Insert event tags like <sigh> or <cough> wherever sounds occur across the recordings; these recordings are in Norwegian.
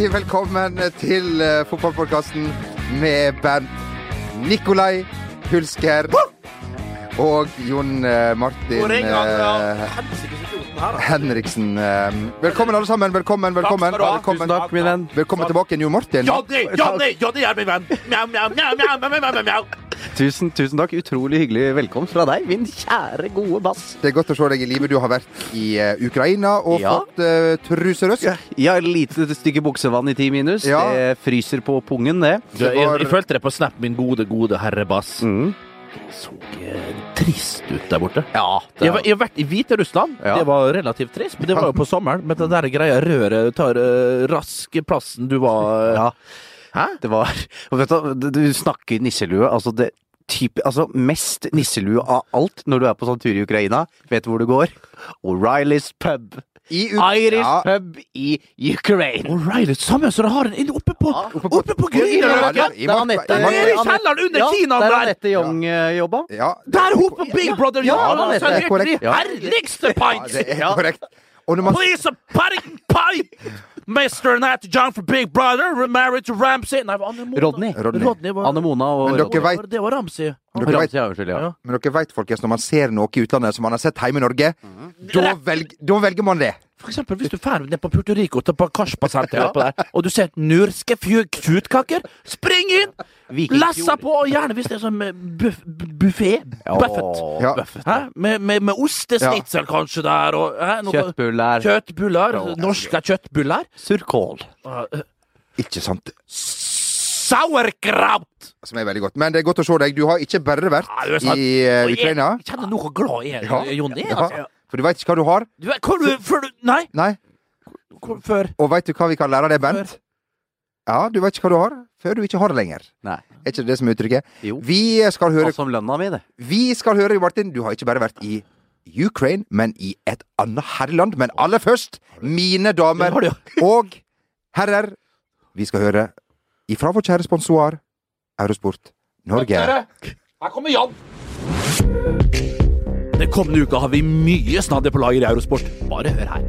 Hjertelig velkommen til uh, fotballpodkasten med band Nikolai Hulsker og Jon uh, Martin eh, da. Henriksen. eh, Velkommen, alle sammen. Velkommen, velkommen. velkommen. Tusen takk, min venn. Velkommen tilbake, Jon Martin. Johnny, Johnny, Johnny er min venn! Mjau, mjau, mjau, mjau, mjau, mjau, mjau. Tusen, tusen takk. Utrolig hyggelig velkomst fra deg, min kjære, gode bass. Det er godt å se deg i live. Du har vært i eh, Ukraina og Ja. fått uh, truserøsk. Ja, lite stykke buksevann i ti minus. Ja. Det fryser på pungen, det. Du, jeg, var- jeg følte det på Snap, min gode, gode herre Bass. Mm. Det så eh, trist ut der borte. Ja, Jeg, var- jeg har vært i Hviterussland. Ja. Det var relativt trist, men det var jo på sommeren. Men det der greia røret tar uh, rask plassen du var uh, ja, Hæ? det var vet du, du- snakker nisselue. Altså, det type, altså mest nisselue av alt når du er på sånn tur i Ukraina. Vet du hvor du går? O'Reillys pub. I U- Irish Ja. pub i Ukraine. O'Reilly, samme som det har en oppe på, oppe på- oppe på Ja, Grünerløkka! ja, er Mark- Anette- kjelleren under Ja, kinaen der der! Anette Young jobba. Ja, Der hun på Big Brother Ja, ja, det er. Ja. herligste ja, pints! Please, a pie! Mr. Nat John for Big Brother, married to Ramsey Nei, Anne Mona. Rodney. Rodney var, Anne Mona og Men det dere var- vet- Det var Ramsey. Dere vet- Ja, unnskyld, ja. Ja. Men dere vet, folkens, når man ser noe i utlandet som man har sett hjemme i Norge, da, velg, da velger man det. For eksempel hvis du drar ned på Puerto Rico til oppå og du ser nurske fjøtkutkaker, spring inn! Lasse Lassa på, og gjerne hvis det er sånn buff, buffé. Buffet. Ja. Buffet. Med, med, med ostesnitzel kanskje der, og hæ? Noe- Kjøttbuller. Kjøttbuller. Norske kjøttbuller. Surkål. Uh, Ikke sant? Sauerkraut! Som er veldig godt. Men det er godt å se deg. Du har ikke bare vært Ja, er i uh, Ukraina. Jeg kjenner noe glad i Ja. ja. Jonny. Altså. For du veit ikke hva du har. Du vet, du, før du Nei, Nei. hvor, før. Og veit du hva vi kan lære av det, Bent? Ja, du veit ikke hva du har før du ikke har det lenger. Nei. Er ikke det det som er uttrykket? Jo. Vi skal høre Som lønna mi, det. Vi skal høre, Martin, du har ikke bare vært i Ukraine, men i et annet herreland. Men aller først, mine damer og herrer, vi skal høre ifra vår kjære sponsor Eurosport Norge. Her kommer Jan. Den kommende uka har vi mye snadder på lager i Eurosport. Bare hør her.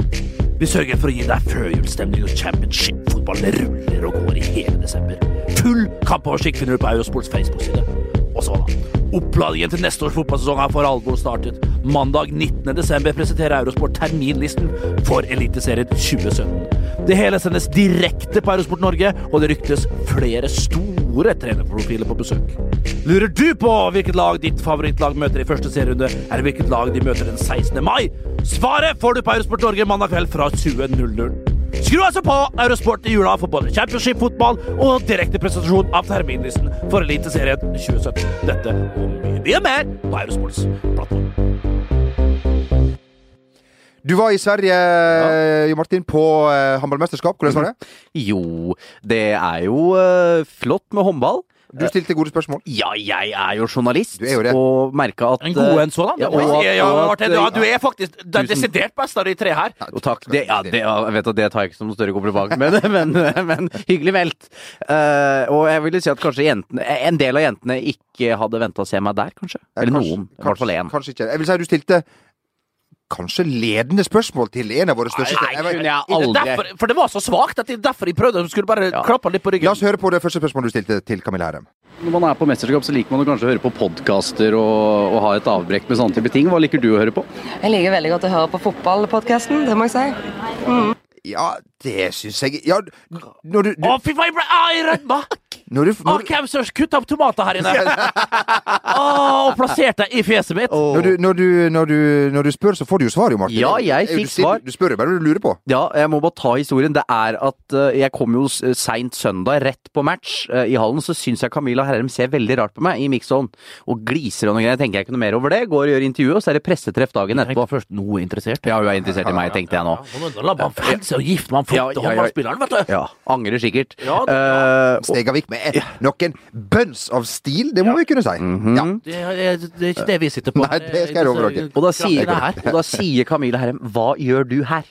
Vi sørger for å gi deg førjulsstemning og championship-fotball. Ruller og går i hele desember. Full kampoversikt finner du på Eurosports Facebook-side. Og så, da. Oppladningen til neste års fotballsesong har for alvor startet. Mandag 19. desember presenterer Eurosport terminlisten for Eliteserien 2017. Det hele sendes direkte på Eurosport Norge, og det ryktes flere store trenerprofiler på besøk. Lurer du på hvilket lag ditt favorittlag møter i første serierunde, eller hvilket lag de møter den 16. mai? Svaret får du på Eurosport Norge mandag kveld fra 20.00. Skru altså på Eurosport i jula for både championship-fotball og direkte presentasjon av terminlisten for Eliteserien 2017. Dette og mye mer på Eurosports plattform. Du var i Sverige, Jo Martin, på uh, håndballmesterskap. Hvordan var det? Jo, det er jo eh, flott med håndball. Du stilte gode spørsmål. Ja, jeg er jo journalist, Du er jo det. og merka at En god en sådan. Ja, Ja, ja, ja, du er faktisk den desidert beste av de tre her. Jo, takk. Det, ja, det, ja, jeg vet at det tar jeg ikke som noe større kompliment, men, <laughs> men, men hyggelig meldt. Uh, og jeg ville si at kanskje jentene, en del av jentene ikke hadde venta å se meg der, kanskje. Eller Kanskje- noen. I hvert fall én. Kanskje ikke. Jeg vil si at du stilte kanskje ledende spørsmål til en av våre største Nei, Jeg kunne jeg aldri Derfor, for det var så svakt at det er derfor jeg prøvde. De skulle bare Ja. klappe litt på ryggen. La oss høre på det første spørsmålet du stilte til Camilla Herrem. Når man er på mesterskap, så liker man kanskje å høre på podkaster og, og ha et avbrekk med sånne type ting. Hva liker du å høre på? Jeg liker veldig godt å høre på fotballpodkasten, det må jeg si. Ja, det syns jeg Ja, når du, du, Å, fy faen, jeg ble ah, jeg rødma! når du, når, hvem som kutta opp tomater her inne? <laughs> oh, og plasserte i fjeset mitt. når, du, når, du, når, du, når du spør, så får du jo svar, jo, Martin. Ja, jeg fikk svar. Du spør jo bare det du lurer på. Ja, jeg må bare ta historien. Det er at uh, jeg kom jo s- seint søndag, rett på match Uh, i hallen, så syns jeg Camilla Herrem ser veldig rart på meg i mixzone. Og gliser og noe greier. Tenker jeg ikke noe mer over det. Går og gjør intervju, og så er det pressetreff dagen etterpå. først noe interessert. Ja, hun er interessert i meg, tenkte jeg nå. Ja, ja, ja. lar man felse og gifte med Ja, flotte ja, ja. vet du. Ja, angrer sikkert. Ja, det- ja. og- Stegavik med noen bønns av stil, det må vi kunne si. Ja. Det det er ikke det vi sitter på. Nei, det skal jeg love dere. Og da sier, her. og da sier Camilla Herrem 'Hva gjør du her?'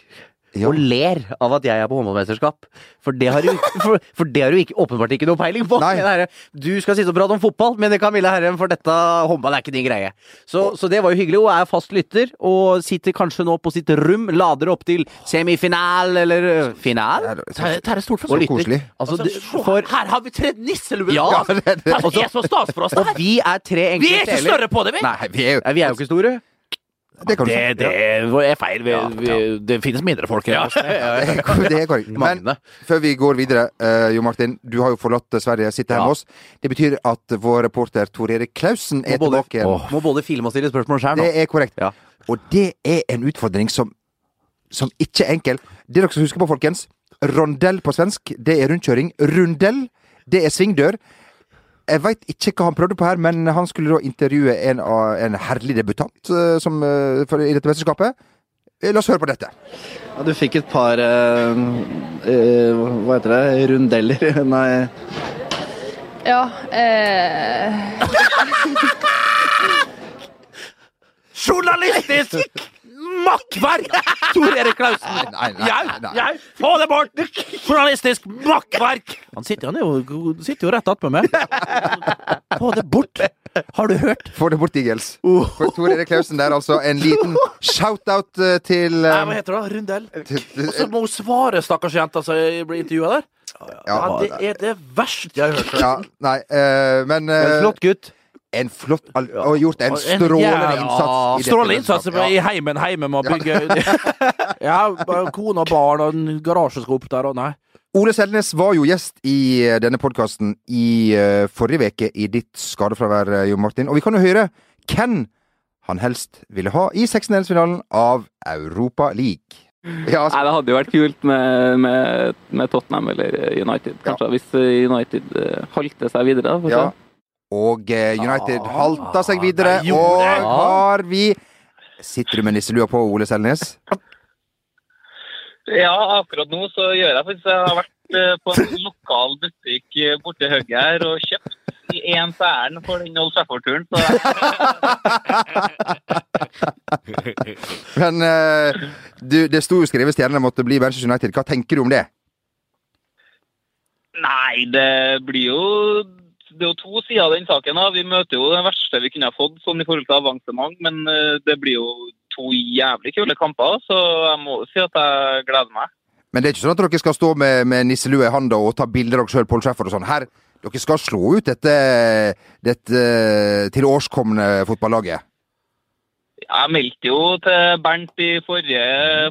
Ja. og ler av at jeg er på håndballmesterskap. For det har du, for, for det har du ikke, åpenbart ikke noe peiling på. Herre, du skal sitte og prate om fotball, men det Camilla Herrem, for dette håndball er ikke din greie. Så, så det var jo hyggelig. Hun er fast lytter, og sitter kanskje nå på sitt rom, lader opp til semifinal, eller øh, final. Ja, det- Dette er stort for Og lytter. koselig. Altså, Altså, du, for, her, har vi tre nisseluer! Ja, på det- det- Det er så stas for oss! det og her. vi er tre Vi er ikke større på det, vi! Nei, vi er jo vi er jo ikke store. Det kan du Det, det er feil. Vi, vi, det finnes mindre folk enn <laughs> oss. Det er korrekt. <laughs> Men før vi går videre, uh, Jo Martin. Du har jo forlatt Sverige, sitter her Ja. med oss. Det betyr at vår reporter Tor Erik Klausen er både, tilbake. igjen. må både filme og stille spørsmål sjøl nå. Det er korrekt. Ja. Og det er en utfordring som, som ikke er enkel. Det dere skal huske på, folkens. Rondell på svensk, det er rundkjøring. Rundell, det er svingdør. Jeg veit ikke hva han prøvde på her, men han skulle da intervjue en, av- en herlig debutant eh, som, eh, for, i dette mesterskapet. Eh, La oss høre på dette. Ja, du fikk et par uh, uh, Hva heter det? Rundeller? <laughs> Nei. Ja. Uh... <laughs> Journalistisk makkverk! Tor Erik Klausen. Nei, nei, Jau, nei. jau, få det bort! Journalistisk makkverk! Han sitter, han er jo, sitter jo rett attmed meg. Få det bort! Har du hørt? Få det bort, Eagles. For Tor Erik Klausen der, altså. En liten shout-out eh, til Nei, eh, hva heter det? Rundell? Og så må hun svare, stakkars jenta som blir intervjua der. Ja, det er det verste jeg har hørt. Ja, nei, eh, men flott gutt. En flott al Og gjort en En strålende innsats. i Strålende innsats i heimen Heimen med å bygge <laughs> Ja, kone og barn og en garasjeskap der og Nei. Ole Selnes var jo gjest i eh, denne podkasten i eh, forrige uke i ditt skadefravær, Jo Martin. Og vi kan jo høre hvem han helst ville ha i 16-delsfinalen av Europa League. Ja, altså, Nei, Det hadde jo vært kult med, med, med Tottenham eller United, kanskje. Hvis United eh, halter seg videre. da, ja. Og eh, United halta seg videre, de og har vi Sitter du med nisselua på, Ole Selnes? <laughs> Ja, akkurat nå så gjør jeg faktisk Jeg har vært eh, på en lokal butikk Borte borti Høgge her og kjøpt i én for æren for den Old Trafford-turen. Så <laughs> Men eh, du, det sto jo skrevet stjernene måtte bli Manchester United. Hva tenker du om det? nei, det blir jo det er jo to sider av den saken. da. Vi møter jo det verste vi kunne ha fått sånn i forhold til avansement, men eh, det blir jo to jævlig kule kamper, så jeg må si at jeg gleder meg. Men det er ikke sånn at dere skal stå med, med nisselue i handa og ta bilder av dere sjøl Pål Schæffer og sånn. Her, dere skal slå ut dette, dette tilårskomne fotballaget. Jeg meldte jo til Bernt i forrige,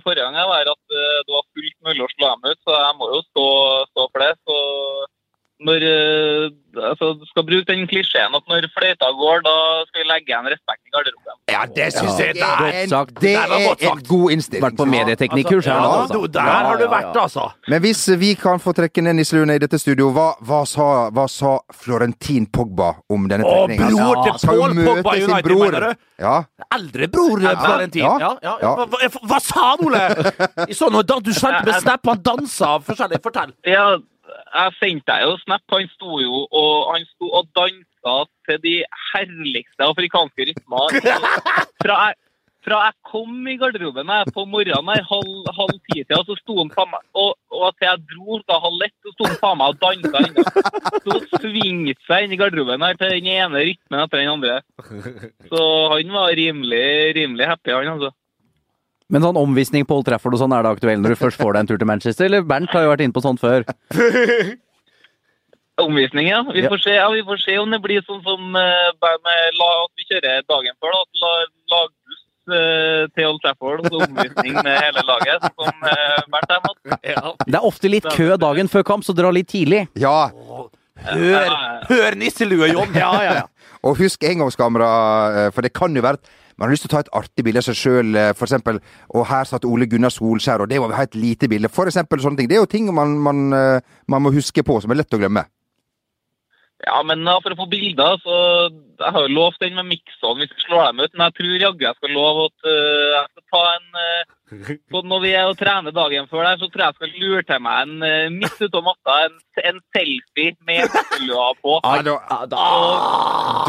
forrige gang jeg var at eh, det var fullt mulig å slå dem ut, så jeg må jo stå, stå for det. Så når eh, altså, du skal bruke den klisjeen at når fløyta går, da skal vi legge igjen respekt i garderoben. Ja, det syns jeg det er en, sagt. det Det var godt er en god innstilling. Vært på medieteknikkurs her nå. ja, altså. du- Der har du vært, altså. Men hvis vi kan få trekke ned nisseluene i dette studio, hva, hva, sa, hva sa Florentin Pogba om denne Å, bror til Paul Pogba United, mener du? Ja. Eldre bror Ja, Florentin. ja, Ja, ja, ja. Hva, hva, hva sa han, Ole? <laughs> I sånn, du sendte med snap, han dansa forskjellig. Fortell. Ja, jeg sendte deg jo snap. Han sto jo og, han sto og dansa til de herligste afrikanske rytmer. <laughs> Fra fra jeg kom i garderoben jeg, på morgenen her, halv, halv ti-tida, så sto han faen meg og, og til jeg dro da halv ett, så sto han faen meg og dansa ennå. Så svingte seg inn i garderoben her til den ene rytmen etter den andre. <laughs> Så han var rimelig, rimelig happy, han altså. Men sånn omvisning på Old Trafford og sånn, er det aktuelt når du først får deg en tur til Manchester? Eller Bernt har jo vært inne på sånt før. <laughs> Omvisning, ja. Vi Ja. får, se, ja. vi får se om det blir sånn som uh, bare med la, at vi kjører dagen før. Da, at la, lagbuss uh, til Old Trafford og så omvisning med hele laget. Som uh, Bernt er med. Det er ofte litt kø dagen før kamp, så dra litt tidlig. ja. Hør, hør nisselue, Jon! <laughs> Ja, ja, ja. Og husk engangskamera, eh, for det kan jo være man har lyst til å ta et artig bilde av seg sjøl, for eksempel. Og her satt Ole Gunnar Solskjær, og det var et lite bilde. For eksempel sånne ting. Det er jo ting man, man, eh, man må huske på, som er lett å glemme. Ja, men da, for å få bilder, så Jeg har jo lovt den med Mixon hvis vi slår dem ut, men jeg tror jaggu jeg skal love at eh, jeg skal ta en eh, <laughs> så Når vi er og trener dagen før der, så tror jeg jeg skal lure til meg en uh, midt ute av matta, en, en selfie med nisselua på. Ah, da, da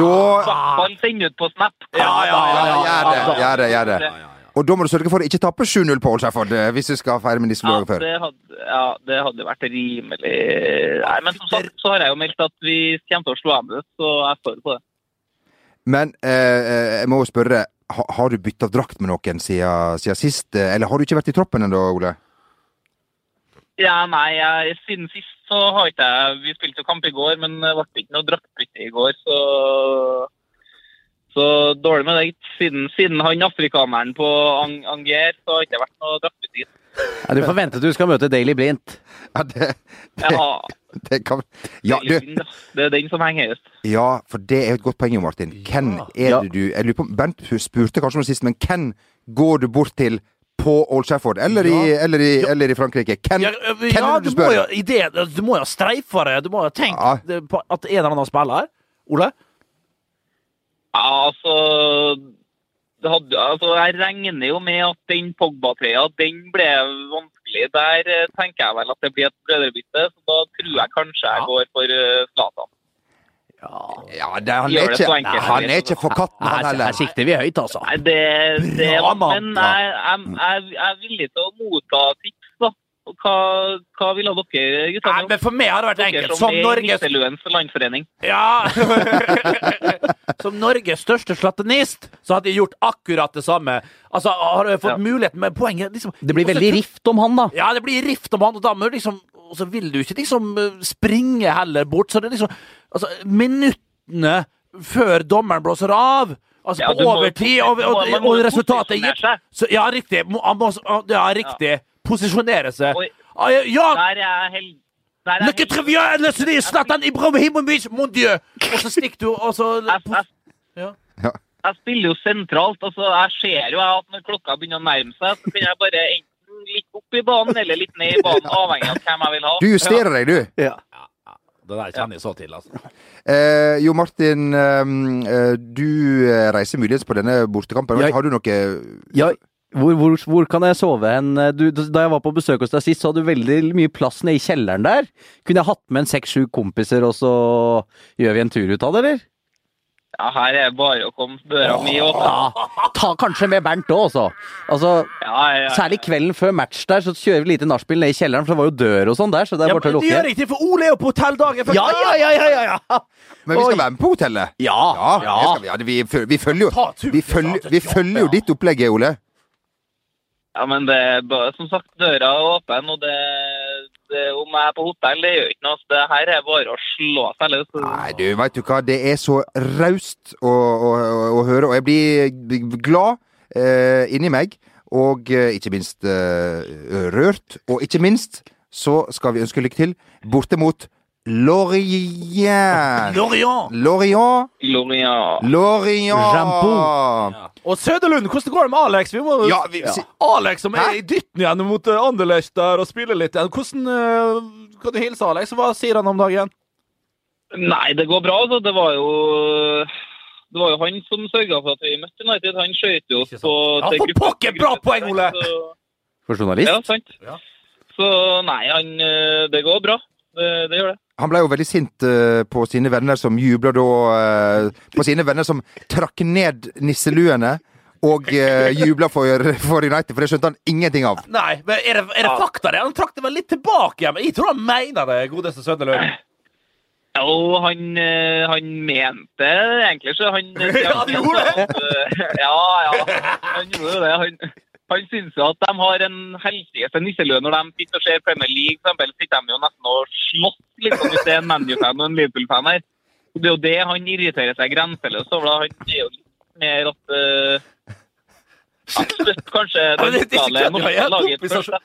hvert fall sende ut på Snap. Ja, ja, ja, ja, Gjør det, gjør det. Gjør det. Og da må du sørge for å ikke tape 7-0 på Old Trafford eh, hvis du skal feire med disse Ja, før. ja, det hadde vært rimelig Nei, men som sagt så har jeg jo meldt at vi kommer til å slå dem ut, så jeg står på det. Men eh, eh, jeg må jo spørre, har du bytta drakt med noen siden, siden sist? Eller har du ikke vært i troppen ennå, Ole? Ja, nei, jeg, siden sist så har ikke jeg Vi spilte jo kamp i går, men det ble ikke noe draktbytte i går, så så dårlig med det. Siden, siden han afrikaneren på Anger, så har det ikke vært noe draktbytte. Ja, du får vente til du skal møte Daily Blindt. Ja, det, det, det kan ja, du, det er den som henger høyest. ja, for det er jo et godt poeng, jo, Martin. Hvem er Ja. det du Jeg lurer på, Bernt spurte kanskje om det sist, men hvem går du bort til på Old Shefford? Eller i, eller i, eller i Frankrike? Hvem, Ja, hvem ja, er det du du må jo det, du må jo streife det. Du må jo tenke Ja. på at en eller annen spiller Ole? Ja, altså, hadde, altså Jeg regner jo med at den Pogba-trøya den ble vanskelig. Der eh, tenker jeg vel at det blir et brødrebytte, så da tror jeg kanskje jeg går for eh, Zlatan. Ja, det, han, er ikke, enkelt, nei, han er ikke for katten, han heller. her sikter vi høyt, altså. Nei, det, det Bra, mann. Men jeg, jeg, jeg, jeg er villig til å motta tips, Hva, hva ville dere, Nei, men for meg har det vært enkelt. som Som Norges. Ja! <laughs> Som Norges største slatinist så hadde jeg gjort akkurat det samme. Altså, har jeg fått Ja. muligheten med poenget liksom, Det blir veldig rift om han, da. Ja, det blir rift om han, og da må du liksom Og så vil du ikke liksom eh, springe heller bort, så det er liksom Altså, minuttene før dommeren blåser av Altså Ja, på overtid, og, og, og, og, resultatet er gitt. Så, ja, riktig. Må, ja, riktig. Posisjonere seg. Oi. Ah, ja, ja, Der er jeg held... Der er jeg Le que heldig. très bien, le Sidi Zlatan Ibrahimovic, mon dieu! Og så stikker du, og så <laughs> jeg, jeg, Ja. jeg spiller jo sentralt. altså Jeg ser jo at når klokka begynner å nærme seg, så kan jeg bare enten litt opp i banen eller litt ned i banen, avhengig av hvem jeg vil ha. Du justerer deg, du. Det der kjenner jeg så til, altså. Eh, jo, Martin. ehm, eh, du eh, reiser muligens på denne bortekampen. Jeg, Har du noe Ja, hvor, hvor, hvor kan jeg sove hen? Du, da jeg var på besøk hos deg sist, så hadde du veldig mye plass nede i kjelleren der. Kunne jeg hatt med en seks-sju kompiser, og så gjør vi en tur ut av det, eller? Ja, Her er det bare å komme døra mi åpen. Ja, ta kanskje med Bernt òg, også. Altså, Ja, ja, ja. særlig kvelden før match der, så kjører vi lite nachspiel ned i kjelleren, for det var jo dør og sånn der, så det er Ja, bare til å men det gjør riktig, ikke, for Ole er jo på hotell dagen Ja, ja, ja, ja, ja, ja! Men vi skal Oi. være med på hotellet. Ja, Ja, ja. vi, ja vi, følger jo Vi følger, vi følger jo ditt opplegg, Ole. Ja, men det er som sagt, døra er åpen, og det, det, om jeg er på hotell, det gjør ikke noe. Det her er bare å slå seg løs. Nei, du, veit du hva. Det er så raust å, å, å, høre, og jeg blir glad eh, inni meg. Og eh, ikke minst eh, rørt. Og ikke minst så skal vi ønske lykke til borte mot Lorient. Lorient. Lorient. Lorient. Lorient. Jampo. Og Søderlund, hvordan går det med Alex? Vi må, Ja, vi- ja. Alex som er i dytten igjen mot uh, Anderlecht der og spiller litt igjen. Hvordan eh, kan du hilse Alex? Hva sier han om dagen? Nei, det går bra. Altså. Det var jo det var jo han som sørga for at vi møtte United. Han skøyt jo sant. på Ja, for pokker, bra poeng, Ole! Så- For journalist? Ja, sant. Ja. Så nei, han, eh, det går bra. Det, det gjør det. Han ble jo veldig sint uh, på sine venner som jubla da uh, På sine venner som trakk ned nisseluene og uh, jubla for, for United, for det skjønte han ingenting av. Nei, men er det, er det fakta det? Han trakk det vel litt tilbake igjen, jeg tror han mener det, godeste. Ja, og han, eh, han mente det egentlig, så han <laughs> Ja, han eh, <laughs> Ja, ja. Han gjorde det. Han, han syns jo at de har en helsikes nisselue når de sitter og ser Premier League. For eksempel sitter de jo nesten og slåss liksom, hvis det er en ManU-fan og en Liverpool-fan her. Og Det er jo det han irriterer seg grenseløst over. Han er jo litt mer at <laughs> uh, Støtt kanskje det lokale norske har laget først.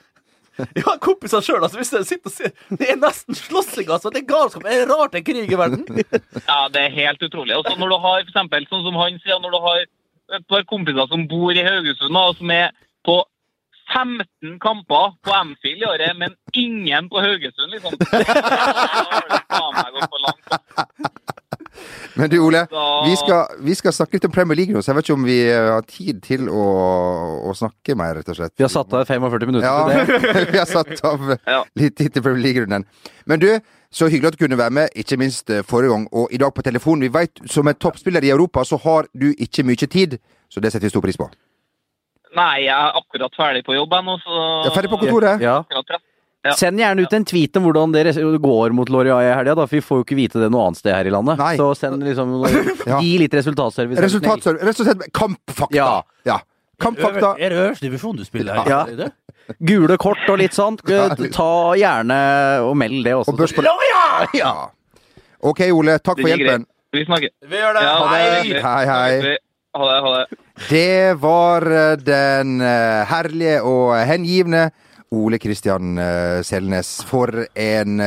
har kompiser sjøl, altså. Hvis jeg sitter og ser Det er nesten slåssing, altså. Det er galskap. Det er rart det er krig i verden. <laughs> Ja, det er helt utrolig. Og så når du har, for eksempel, sånn som han sier, når du har et par kompiser som bor i Haugesund, og som er på 15 kamper på Amfield i året, men ingen på Haugesund, liksom. <laughs> Men du, Ole. Vi skal, vi skal snakke litt om Premier League nå, så jeg vet ikke om vi eh, har tid til å, å snakke mer, rett og slett. Vi har satt av 45 minutter Ja, til det. <laughs> vi har satt av litt tid til Premier League-runden. Men du, så hyggelig at du kunne være med, ikke minst eh, forrige gang, og i dag på telefon. Vi vet, som en toppspiller i Europa, så har du ikke mye tid, så det setter vi stor pris på. Nei, jeg er akkurat ferdig på jobb ennå, nå, så Jeg er ferdig på kontoret. Ja. Ja. Send gjerne ut en tweet om hvordan det går mot Loria i helga, for vi får jo ikke vite det noe annet sted her i landet. Nei. Så send liksom <laughs> Ja. Gi litt resultatservice. Resultatservice. Rett og slett kampfakta. Ja. ja. Kampfakta. Er det øverste divisjon du spiller her? Ja. Er det? Gule kort og litt sånt. <laughs> Ta gjerne og meld det også. Og børs på <laughs> Ja. OK, Ole. Takk for Det hjelpen. Vi snakker. Vi gjør det. Ja, Ha det. Hei, hei. Ha det. Ha det. Det var eh, den eh, herlige og hengivne Ole Kristian eh, Selnes. For en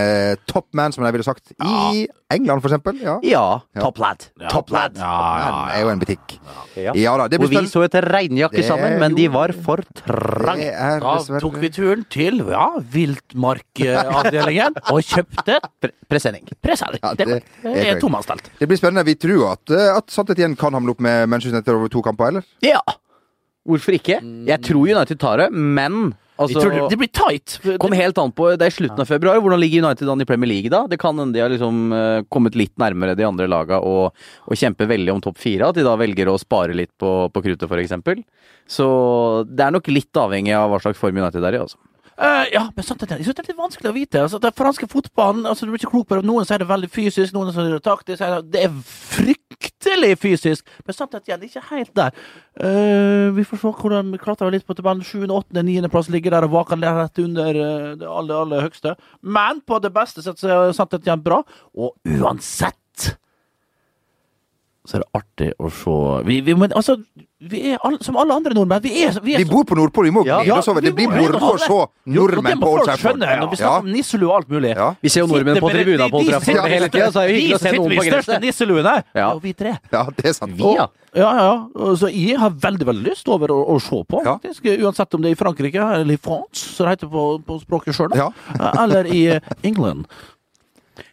top man som de ville sagt. I England, for eksempel. Ja. Ja. Ja. Top lad. Top lad. Ja, ja, er jo en butikk. Ja. Ja da. Det Hvor vi så etter regnjakke sammen, men de var for trang. trange. Da tok vi turen til ja, viltmarkavdelingen og kjøpte Pre presenning. presenning. Ja, det, er er tomannstelt. Det blir spennende. Vi tror at, eh, at Santet igjen kan hamle opp med Manchester United over to kamper, eller? Ja. Hvorfor ikke? Jeg tror United tar det, men Jeg tror det, altså blir tight. Kom helt an på, Det er slutten av februar. Hvordan ligger United an i Premier League da? Det kan hende de har liksom eh, kommet litt nærmere de andre laga og, og kjemper veldig om topp fire. At de da velger å spare litt på, på kruttet, f.eks. Så det er nok litt avhengig av hva slags form United er i. altså. Eh, ja, men det, er- jeg synes det er litt vanskelig å vite. Altså, den franske fotballen altså, Du blir ikke klok på det. Noen sier det er veldig fysisk, noen sier det er taktisk. Det er fryktelig fysisk! Men at igjen, ikke helt der. Uh, vi får se hvordan vi klatrer litt på tabellen. 7., 8., 9. plass ligger der og vaker rett under uh, det aller, aller høgste. Men på det beste sett så er at igjen bra. Og uansett så er det artig å se Vi, vi, men, altså, vi er all, som alle andre nordmenn. Vi er, vi er Vi bor på Nordpol, vi må Ja, over. Det vi blir moro å se. Jo, nordmenn på Old Trafford. når vi snakker om nisselue og alt mulig. Ja. Vi ser jo nordmenn på tribunene tribunen på Old Trafford hele tida, så er det hyggelig å se noen sitter på de største nisseluene. Ja. Ja. Og vi tre. Ja, det er sant. Vi, ja. Ja, ja, ja. Så jeg har veldig veldig lyst over å, å se på, Ja. faktisk. Uansett om det er i Frankrike, eller i France, som det heter på, på språket sjøl, Ja. eller i eh, England.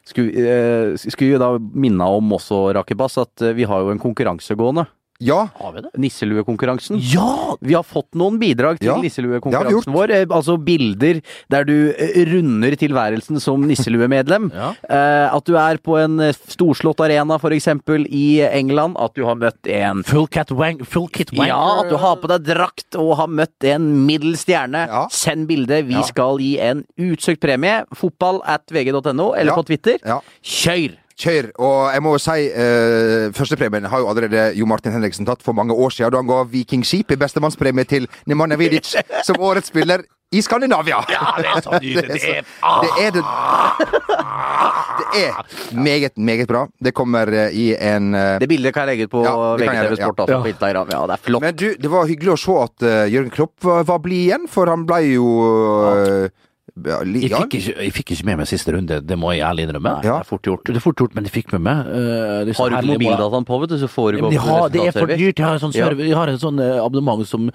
Skulle, eh, skulle vi da minne om også, Rakebass, at eh, vi har jo en konkurranse gående. Ja, Har vi det? Nisseluekonkurransen. Ja! Vi har fått noen bidrag til Ja, nisseluekonkurransen vår. Eh, Altså bilder der du eh, runder tilværelsen som nisseluemedlem. <laughs> Ja. Eh, At du er på en storslått arena, for eksempel i England. At du har møtt en Full, cat wang, full kit wanker. ja, at du har på deg drakt og har møtt en middels stjerne. Ja. Send bilde. Vi Ja. skal gi en utsøkt premie. Fotball at vg.no, eller Ja. på Twitter. ja. Kjør! Kjør. Og jeg må jo si, eh, førstepremien har jo allerede Jo Martin Henriksen tatt for mange år siden, da han ga Vikingskip i bestemannspremie til Nemanja Vidic <laughs> som årets spiller i Skandinavia. Ja, det er så nydelig. <laughs> Det er, Det er det <laughs> Det er meget, meget bra. Det kommer eh, i en eh, Det bildet kan jeg legge ut på Ja, VGTV Sport, altså, på Instagram. Ja, det er flott. Men du, det var hyggelig å se at uh, Jørgen Klopp var, var blid igjen, for han ble jo eh, ja, li, jeg, fikk ikke, jeg fikk ikke med meg siste runde, det må jeg ærlig innrømme. Ja. Det er fort gjort, det er fort gjort men jeg fikk med meg. Uh, Har du ikke mobildataen på, vet du, så får du gå Men de på det er for resultatservice. dyrt. Jeg har sånn, server, jeg har en sånn eh, abonnement som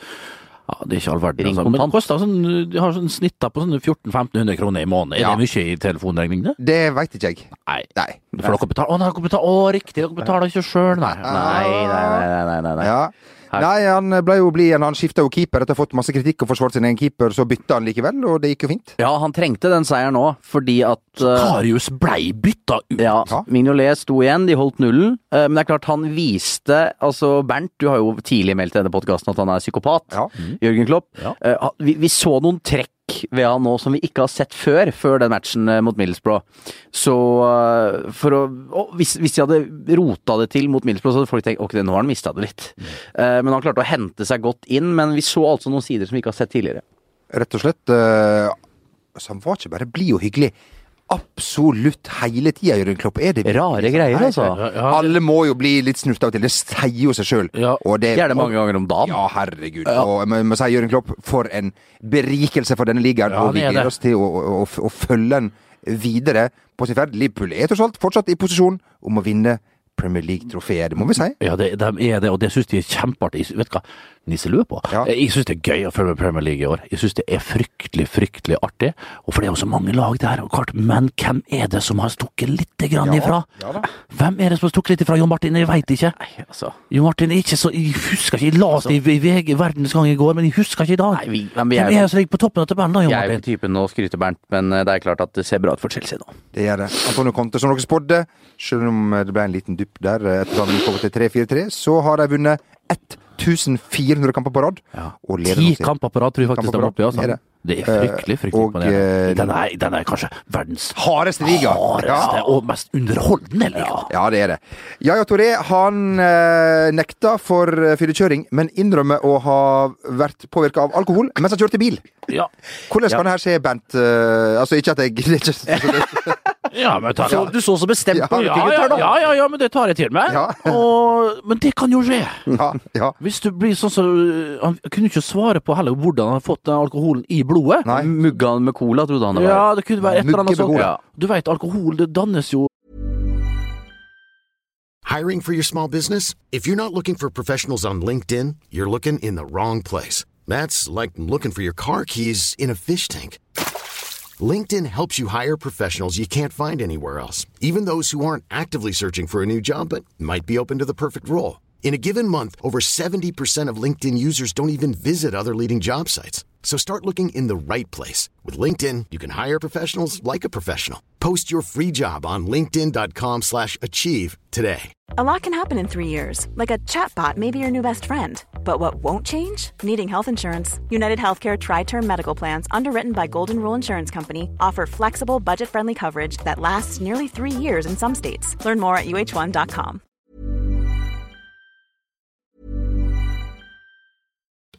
ja, Det er ikke all verden, altså. men det koster sånn, de har sånn snitter på sånn 1400-1500 kroner i måneden. Er Ja. det mye i telefonregning, det? Det veit ikke jeg. Nei. Nei. For dere betaler Å, nei, dere betaler, å riktig, dere betaler ikke sjøl, nei. Nei, nei, nei, nei, nei, nei. Ja. Her. Nei, han ble jo blid igjen. Han skifta jo keeper etter å ha fått masse kritikk og forsvart sin egen keeper, så bytta han likevel, og det gikk jo fint. Ja, han trengte den seieren òg, fordi at uh, Karius blei bytta ut. ja, Ja. Mignolet sto igjen, de holdt nullen. Uh, Men det er klart, han viste Altså, Bernt, du har jo tidlig meldt i denne podkasten at han er psykopat. Ja. Jørgen Klopp. Ja. Eh, vi, vi så noen trekk ved han nå som vi ikke har sett før, før den matchen eh, mot Middlesbrough. Så eh, for å hvis, hvis de hadde rota det til mot Middlesbrough, så hadde folk tenkt ok, nå har han mista det litt. Mm. Men han klarte å hente seg godt inn, men vi så altså noen sider som vi ikke har sett tidligere. Rett og slett. eh, så han var ikke bare blid og hyggelig. Absolutt hele tida, Jørgen Klopp. Er det Rare greier, altså. Ja, ja, Alle må jo bli litt snurta av til. Det sier jo seg sjøl. Ja. Gjerne mange ganger om dagen. Ja, herregud. Og jeg må, si Jørgen Klopp, for en berikelse for denne ligaen. Ja, og vi det er gleder oss til å, å, å, å følge den videre på sin ferd. Liverpool er tross alt fortsatt i posisjon om å vinne Premier League-trofeet, det må vi si. Ja, det, de er det, og det syns de er kjempeartig. Vet du hva nisselue på? Ja. Jeg syns det er gøy å følge med Premier League i år. Jeg syns det er fryktelig, fryktelig artig. Og for det er jo så mange lag der, og klart, men hvem er det som har stukket lite grann ifra? ja da. Hvem er det som har stukket litt ifra, Jon Martin? Jeg veit ikke. Nei, altså. Jon Martin er ikke så Jeg husker ikke, jeg leste i VG Verdens Gang i går, men jeg husker ikke i dag. Nei, vi, men vi Hvem er, er det som ligger på toppen av tabellen da, Jon jeg er jo typen å skryte, Bernt, men eh, det er klart at det ser bra ut for Chelsea nå. Det gjør det. Antonio Conte, som dere spådde, selv om det ble en liten dupp der eh, etter at han gikk over til 3-4-3, så har de vunnet ett 1400 kamper på rad. Ja. Ti kamper på rad tror jeg faktisk de er oppe i. Altså. det. Er fryktelig, fryktelig imponerende. eh, Den den er kanskje verdens Hardeste liga. hardeste Ja. og mest underholdende liga. Ja, det er det. Yaya Toré han eh, nekta for eh, fyllekjøring, men innrømmer å ha vært påvirka av alkohol mens han kjørte bil. Ja. Hvordan kan det her skje, Bent? Altså, ikke at jeg <laughs> ikke, ja, men tar, Så, du så så bestemt på ja, ja, ja, ja, ja, men det tar jeg til meg. Ja. Og, men det kan jo skje. ja, ja. Hvis du blir sånn så Han kunne ikke svare på heller hvordan han har fått den alkoholen i blodet. Nei. Mugga han med cola, trodde han det var. Ja, det kunne være et eller annet sånt. Du veit, alkohol det dannes jo Hiring for your small business? If you're not looking for professionals on LinkedIn, you're looking in the wrong place. That's like looking for your car keys in a fish tank. LinkedIn helps you hire professionals you can't find anywhere else, even those who aren't actively searching for a new job but might be open to the perfect role. In a given month, over 70% of LinkedIn users don't even visit other leading job sites. So start looking in the right place. With LinkedIn, you can hire professionals like a professional. Post your free job on linkedin.com slash achieve today. A lot can happen in three years, like a chatbot may be your new best friend. But what won't change? Needing health insurance. United Healthcare Tri Term Medical Plans, underwritten by Golden Rule Insurance Company, offer flexible, budget friendly coverage that lasts nearly three years in some states. Learn more at uh1.com.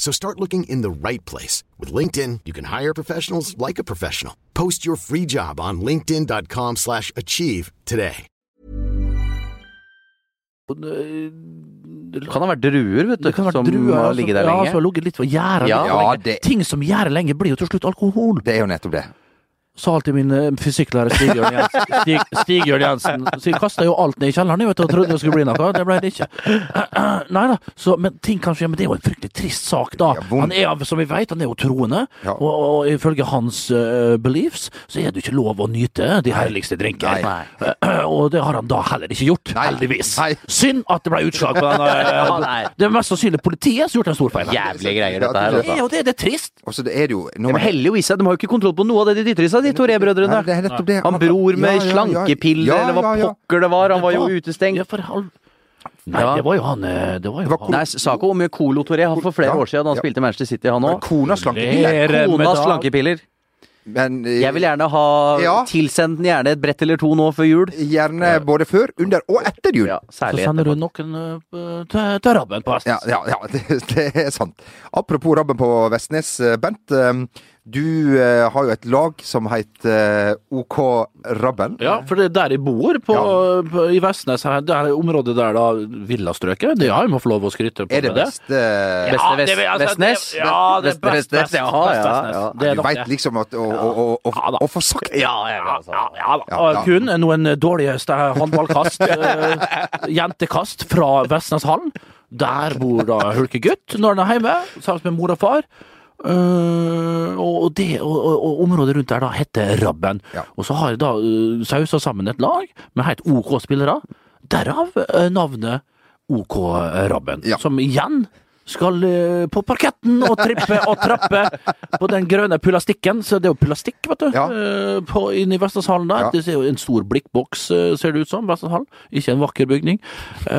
So start looking in the right place. With LinkedIn, you can hire professionals like a professional. Post your free job on linkedin.com slash achieve today. Det kan ha vært druer, vet du, Det kan være som druer, har altså, ligget der ja, lenge. som har ligget litt for gjæra. Ja. litt for Ja, lenge. det- Ting som gjærer lenge, blir jo til slutt alkohol. Det er jo nettopp det. Sa alltid min eh, fysikklærer Stig-Jørn Jensen. Stig, Stig-Jørn Jensen. Så jeg kasta jo alt ned i kjelleren vet, du, og trodde det skulle bli noe. Det ble det ikke. <clears throat> Nei da, så, men ting kan skje. Men det er jo en fryktelig trist sak, da. Han er, som vi vet, han er jo troende. Ja. Og, og ifølge hans uh, beliefs så er det jo ikke lov å nyte de herligste drinker. Nei. <clears throat> og det har han da heller ikke gjort, Nei. heldigvis. Nei. Synd at det ble utslag på den. <laughs> Ja, eh, det er mest sannsynlig politiet som har gjort en stor feil. Jævlige greier, dette her. det- Det er Altså. jo det, det er trist. Og det er det jo når jo i seg, de har jo ikke kontroll på noe av det de dytter i seg, de Toré-brødrene. Han bror med Ja, ja, ja. slankepiller, Ja, eller hva ja, ja. pokker det var, han var jo Ja, utestengt. for halv... Nei, Ja. det var jo han eh, Det var jo Det var han. Nei, Sako om Colo Toré han for flere Ja, år siden, da han ja. spilte i Manchester City, han òg. Kona slankepiller. Konas slankepiller. Men eh, Jeg vil gjerne ha Ja. tilsendt den gjerne et brett eller to nå før jul. gjerne både før, under og etter jul. Ja, Så sender du noen uh, til, til Rabben på Vestnes. Ja, ja, ja <laughs> det, det er sant. Apropos Rabben på Vestnes. eh, Bent, eh, du eh, har jo et lag som heter OK Rabben. Ja, for det er der jeg bor, på, på, i Vestnes. her, Det er området der da villastrøket. Det har jeg må få lov å skryte på. Er det med beste det- Vest- altså, Vestnes? det- Ja, det er Beste best Vestnes, best, ja, Best ja, Vestnes. ja. Det er Du nok veit det. liksom at å, å, å, å, Ja da. å få sagt det. Ja, ja, altså. Ja, ja da. Ja, ja. kun noen dårlige st- håndballkast, eh, jentekast fra Vestneshallen. Der bor da Hulkegutt når han er hjemme, sammen med mor og far. Eh, og, det, og, og, og området rundt der da heter Rabben. Ja. Og så har jeg da uh, sausa sammen et lag med helt OK spillere. Derav uh, navnet OK Rabben. Ja. Som igjen skal eh, på parketten og trippe og trappe på den grønne pulastikken. Så det er jo pulastikk, vet du, Ja. eh, på, inne i Vestlandshallen der. Ja. Det ser jo en stor blikkboks, eh, ser det ut som. Vestlandshallen. Ikke en vakker bygning.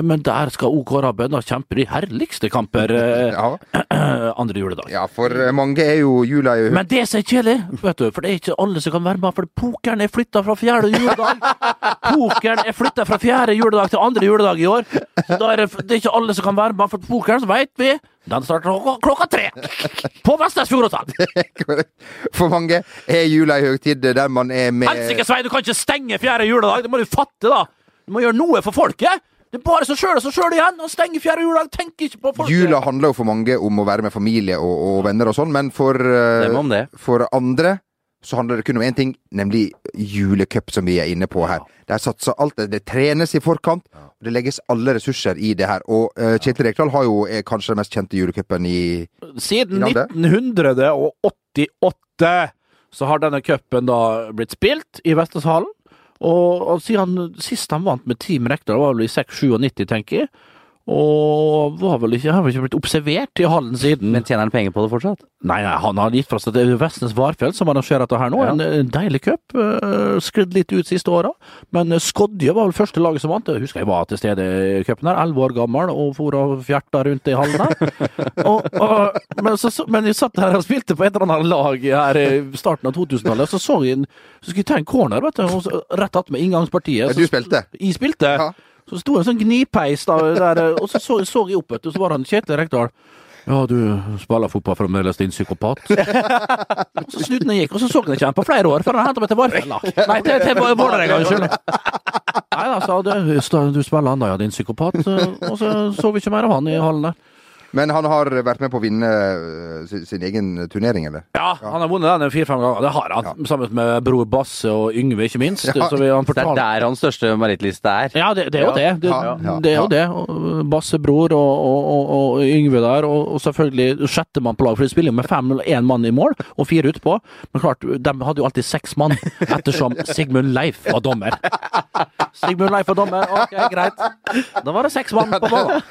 Men der skal OK Rabben kjempe de herligste kamper Ja. <clears throat> andre juledag. ja, for mange er jo jula i Men det som er kjedelig, vet du, for det er ikke alle som kan være med, for pokeren er flytta fra fjerde juledag. Pokeren er flytta fra fjerde juledag til andre juledag i år. Så da er det, det er ikke alle som kan være med, for pokeren, så veit vi, Den starter klokka, tre! På Vestnesfjord hotell! <laughs> For mange er jula ei høytid der man er med Helsike, Svein, du kan ikke stenge fjerde juledag! Det må du fatte, da! Du må gjøre noe for folket! Det er bare så sjøl og så sjøl igjen! Og stenge fjerde juledag! Tenk ikke på folket! Jula handler jo for mange om å være med familie og, og venner og sånn, men for, det. for andre så handler det kun om én ting, nemlig julecup, som vi er inne på her. Der satser alt det. Det trenes i forkant, og det legges alle ressurser i det her. Og uh, Kjetil Rekdal har jo er kanskje den mest kjente julecupen i Siden I 1988 så har denne cupen da blitt spilt i Vestlandshallen. Og, og siden sist han vant med Team Rekdal, var vel i 6-97, tenker jeg. Og var vel ikke, har vel ikke blitt observert i hallen siden. Men tjener han penger på det fortsatt? Nei, nei, han har gitt fra seg det er Vestnes Varfjell som arrangerer dette her nå. Ja. En, en deilig cup. Uh, sklidd litt ut siste åra. Men uh, Skodje var vel første laget som vant. Jeg husker jeg var til stede i cupen her, elleve år gammel, og for og fjerta rundt i hallen her. <laughs> og, og, men, så, så, men jeg satt her og spilte på et eller annet lag her i starten av 2000-tallet, så så jeg en, så skulle jeg ta en corner, vet du, og så, rett attmed inngangspartiet. Ja, du spilte? Jeg spilte. Ja. Så sto en sånn gnipeis der, og så så, så jeg opp, vet du, så var han Kjetil Rekdal. Ja, du spiller fotball fremdeles, din psykopat. <laughs> så snudde han gikk, og så så han ikke han på flere år, før han hentet meg til Varfella. Nei, til, til Vålerenga, unnskyld. Nei da, sa du, du spiller ennå, ja, din psykopat. Og så så vi ikke mer av han i hallen der. Men han har vært med på å vinne eh, sin, sin egen turnering, eller? Ja, han har vunnet den fire-fem ganger. Det har han, sammen med bror Basse og Yngve, ikke minst. Ja. Så vi, han Det er der hans største merittliste er. Ja, det, det er jo det. Det, Ja, ja, det er jo ja. det. Basse bror og, og, og, og Yngve der, og, og selvfølgelig sjettemann på lag, for de spiller jo med fem eller én mann i mål og fire utpå. Men klart, de hadde jo alltid seks mann, ettersom Sigmund Leif var dommer. Sigmund Leif var dommer, ok, greit. Da var det seks mann på banen.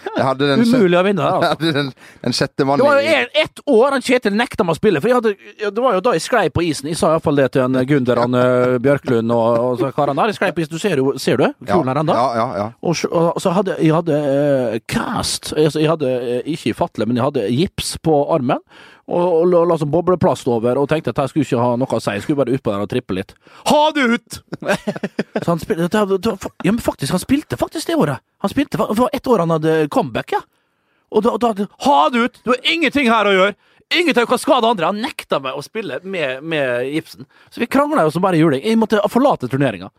Den, Umulig å vinne der, altså. <laughs> den, den sjette Det var jo en, ett år han Kjetil nekta meg å spille, for hadde, det var jo da jeg sklei på isen. Jeg sa iallfall det til en Gunder, han eh, Bjørklund og, og karene der. Jeg sklei på isen, du ser jo, ser du? Kjolen her ennå? Ja, ja, ja. Og så, og så hadde jeg hadde uh, cast, altså jeg hadde eh, ikke i fatle, men jeg hadde gips på armen. Og, og la, sånn bobleplast over, og tenkte at jeg skulle ikke ha noe å si. Jeg skulle bare utpå der og trippe litt. Ha det ut! <laughs> så han spilte, ja, men faktisk, han spilte faktisk det året. Han spilte, Det var ett år han hadde comeback, ja. Og da, da Ha det ut! Du har ingenting her å gjøre! Ingenting kan skade andre! Han nekta meg å spille med, med gipsen. Så vi krangla jo som bare juling. Jeg måtte forlate turneringa.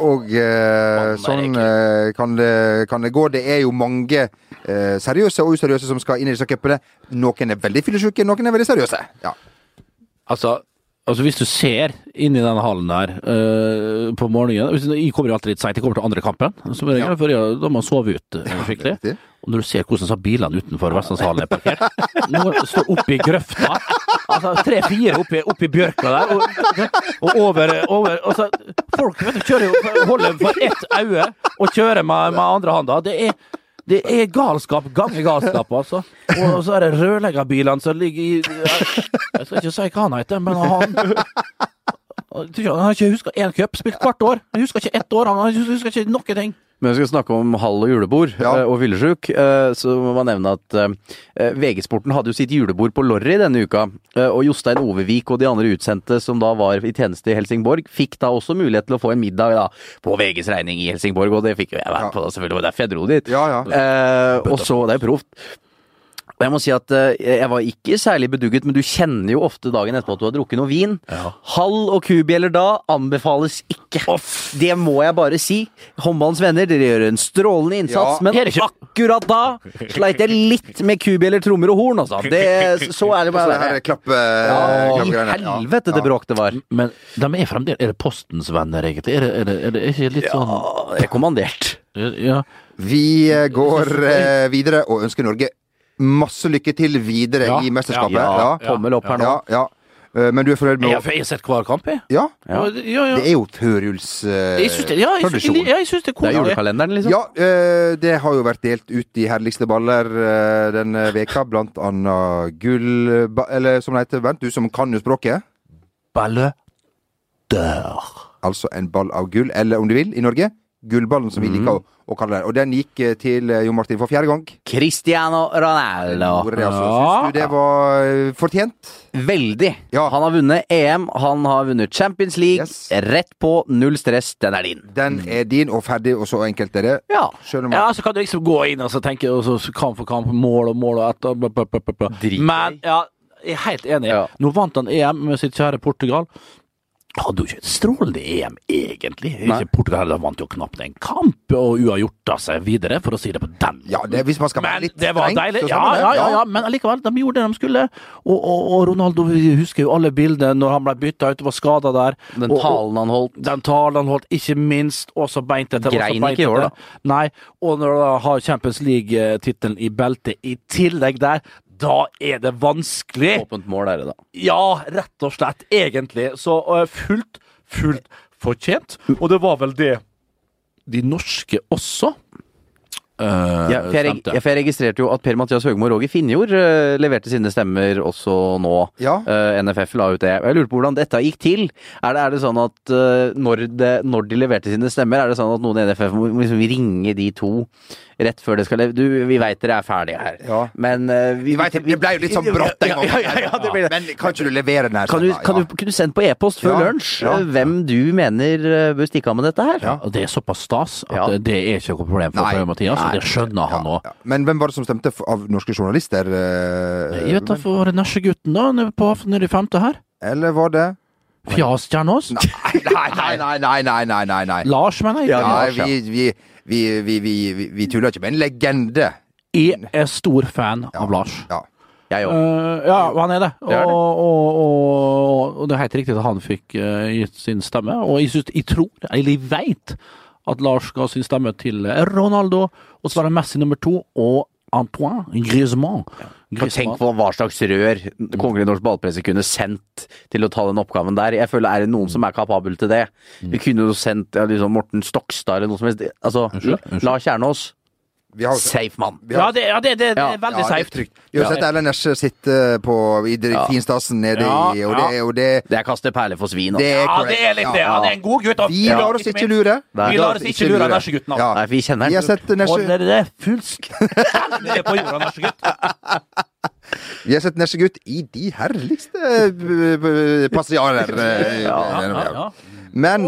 Og eh, sånn eh, kan, det, kan det gå. Det er jo mange eh, seriøse og useriøse som skal inn i disse cupene. Noen er veldig fyllesyke, noen er veldig seriøse. Ja. Altså, altså hvis du ser inn i denne hallen der uh, på morgenen hvis- Jeg kommer jo alltid litt seint, jeg kommer til andre kampen. Regel, Ja. for jeg, da må man sove ut uh, skikkelig. Ja, Og når du ser hvordan så bilene utenfor Vestlandshallen er parkert Noen står oppi grøfta. Altså tre-fire oppi, oppi bjørka der. Og, og over, over altså, Folk vet du, kjører jo holder for ett øye og kjører med, med andre handa. Det er det er galskap ganger galskap, altså. Og så er det rørleggerbilene som ligger i Jeg skal ikke si hva han heter, men han Han har ikke huska én cup, spilt hvert år. Han husker ikke ett år, han husker ikke noen ting. Men vi skal snakke om hall og julebord Ja. eh, og fyllesyk. eh, Så må man nevne at eh, VG-sporten hadde jo sitt julebord på Lorry denne uka. Og Jostein Ovevik og de andre utsendte som da var i tjeneste i Helsingborg, fikk da også mulighet til å få en middag da på VGs regning i Helsingborg, og det fikk jo jeg være på, da, selvfølgelig. Det var derfor jeg dro dit. Ja, ja. Eh, og så, det er proft. Og jeg må si at eh, jeg var ikke særlig bedugget, men du kjenner jo ofte dagen etterpå at du har drukket noe vin. Hall og kubjeller da anbefales ikke. Det må jeg bare si. Håndballens venner, dere gjør en strålende innsats, Ja. men akkurat da sleit jeg litt med kubjeller, trommer og horn, altså. Det, så ærlig må Så det her er klapp, eh, Ja, I. Ja. helvete det bråk det var. Men de er fremdeles Er det Postens venner, egentlig? Er det, er det, er det ikke litt sånn Ja, jeg er kommandert. Ja. Vi eh, går eh, videre og ønsker Norge masse lykke til videre Ja, i mesterskapet. Ja, tommel opp her nå. Ja, ja. Eh, Men du er fornøyd med Jeg å har jeg har sett hver kamp, jeg. Ja, Ja, ja, ja. det er jo førjulstradisjon. eh, Jeg syns det, ja, jeg syns det, er jeg det er er julekalenderen, liksom. Ja, eh, det har jo vært delt ut i herligste baller eh, denne veka, blant annet gull... ba- Eller som det heter, vent, du som kan jo språket. Balle dør. Altså en ball av gull, eller om du vil, i Norge, gullballen, som vi Mhm. liker å, å kalle det. Og den gikk eh, til Jo Martin for fjerde gang. Cristiano Ronaldo. Altså. Syns du det var eh, fortjent? Veldig. Han har vunnet EM, han har vunnet Champions League. Rett på, null stress, den er din. Den er din, og ferdig, og så enkelt er det. Ja. Om Ja, så kan du liksom gå inn og så tenke og så kamp for kamp, mål og mål og etter bla, Men ja, jeg er helt enig. Nå vant han EM med sitt kjære Portugal. Hadde jo ikke et strålende EM, egentlig. Ikke Portugal vant jo knapt en kamp og uavgjorta seg videre, for å si det på den Ja, det, hvis man skal være Men litt det var deilig. så Ja, ja, ja, ja, men allikevel, de gjorde det de skulle. Og, og, og Ronaldo, vi husker jo alle bildene når han ble bytta ut og var skada der. Den Og- og- talen han holdt. Den talen han holdt, ikke minst. Også beint etter. Grein ikke i år, da. Nei, og når da har Champions League-tittelen i beltet i tillegg der, da er det vanskelig. Åpent mål er det, da. Ja, rett og slett. Egentlig. Så øh, fullt, fullt fortjent. Og det var vel det de norske også Uh, Ja, for jeg, ja, for jeg registrerte jo at Per-Mathias Høgmo og Roger Finjord uh, leverte sine stemmer også nå. Eh, NFF la ut det. Jeg lurer på hvordan dette gikk til. Er det, er det sånn at eh, når, det, når de leverte sine stemmer, er det sånn at noen i NFF må liksom ringe de to rett før det skal leve? Du, vi veit dere er ferdige her, ja. men uh, vi, Vi vet, det ble jo litt sånn brått en gang. ja, ja, ja, det det. Men kan ikke du levere den her? Kan du, Stemma? kan Ja. du, kunne du sende på e-post før Ja, lunsj ja. eh, hvem du mener eh, bør stikke av med dette her? Og det er såpass stas at Ja. det er ikke noe problem for Nei. Per-Mathias, og det skjønner han òg. Men hvem var det som stemte av norske journalister? Uh, Jeg vet da for Nesjegutten, da, nede på nede i femte her. Eller var det Fjas Kjernås. Nei, nei, nei, nei, nei, nei, nei, nei. Lars, mener jeg. Ja, Lars, ja. vi, vi, vi, vi, vi, vi, tuller ikke med en legende. Jeg er stor fan av Lars. Ja. Jeg òg. Uh, ja, han er det. Det er det. Og, og, og, og det er helt riktig at han fikk uh, gitt sin stemme. Og jeg, synes, jeg tror, eller jeg veit, at Lars ga sin stemme til eh, Ronaldo, og så var det Messi nummer to, og Antoine Griezmann. Tenk på hva slags rør Kongelig norsk ballpresse kunne sendt til å ta den oppgaven der. Jeg føler Er det noen som er kapabel til det? Vi kunne jo sendt ja, liksom Morten Stokstad eller noe som helst. Altså, Unnskyld. Lars Kjernås. Vi har- Safe mann. Ja, det, ja, det, det, det er veldig Ja, det er safe. trygt. Vi har sett Erlend Nesje sitte på i direktinstasen Finstasen nede Ja, i Og det, og det, Det er kaste perler for svin. det altså. er Ja, det er litt det. Han er en god gutt. Vi Ja, lar oss ikke lure. Nei. Vi lar oss ikke lure av Nesjegutten. altså. Ja. Nei, vi kjenner Vi har sett Nesje Holder det fullstendig <laughs> på jorda, Nesjegutt. Vi har sett Nesjegutt i de herligste eh, eh, passiarer. eh, Ja, ja, ja. Men.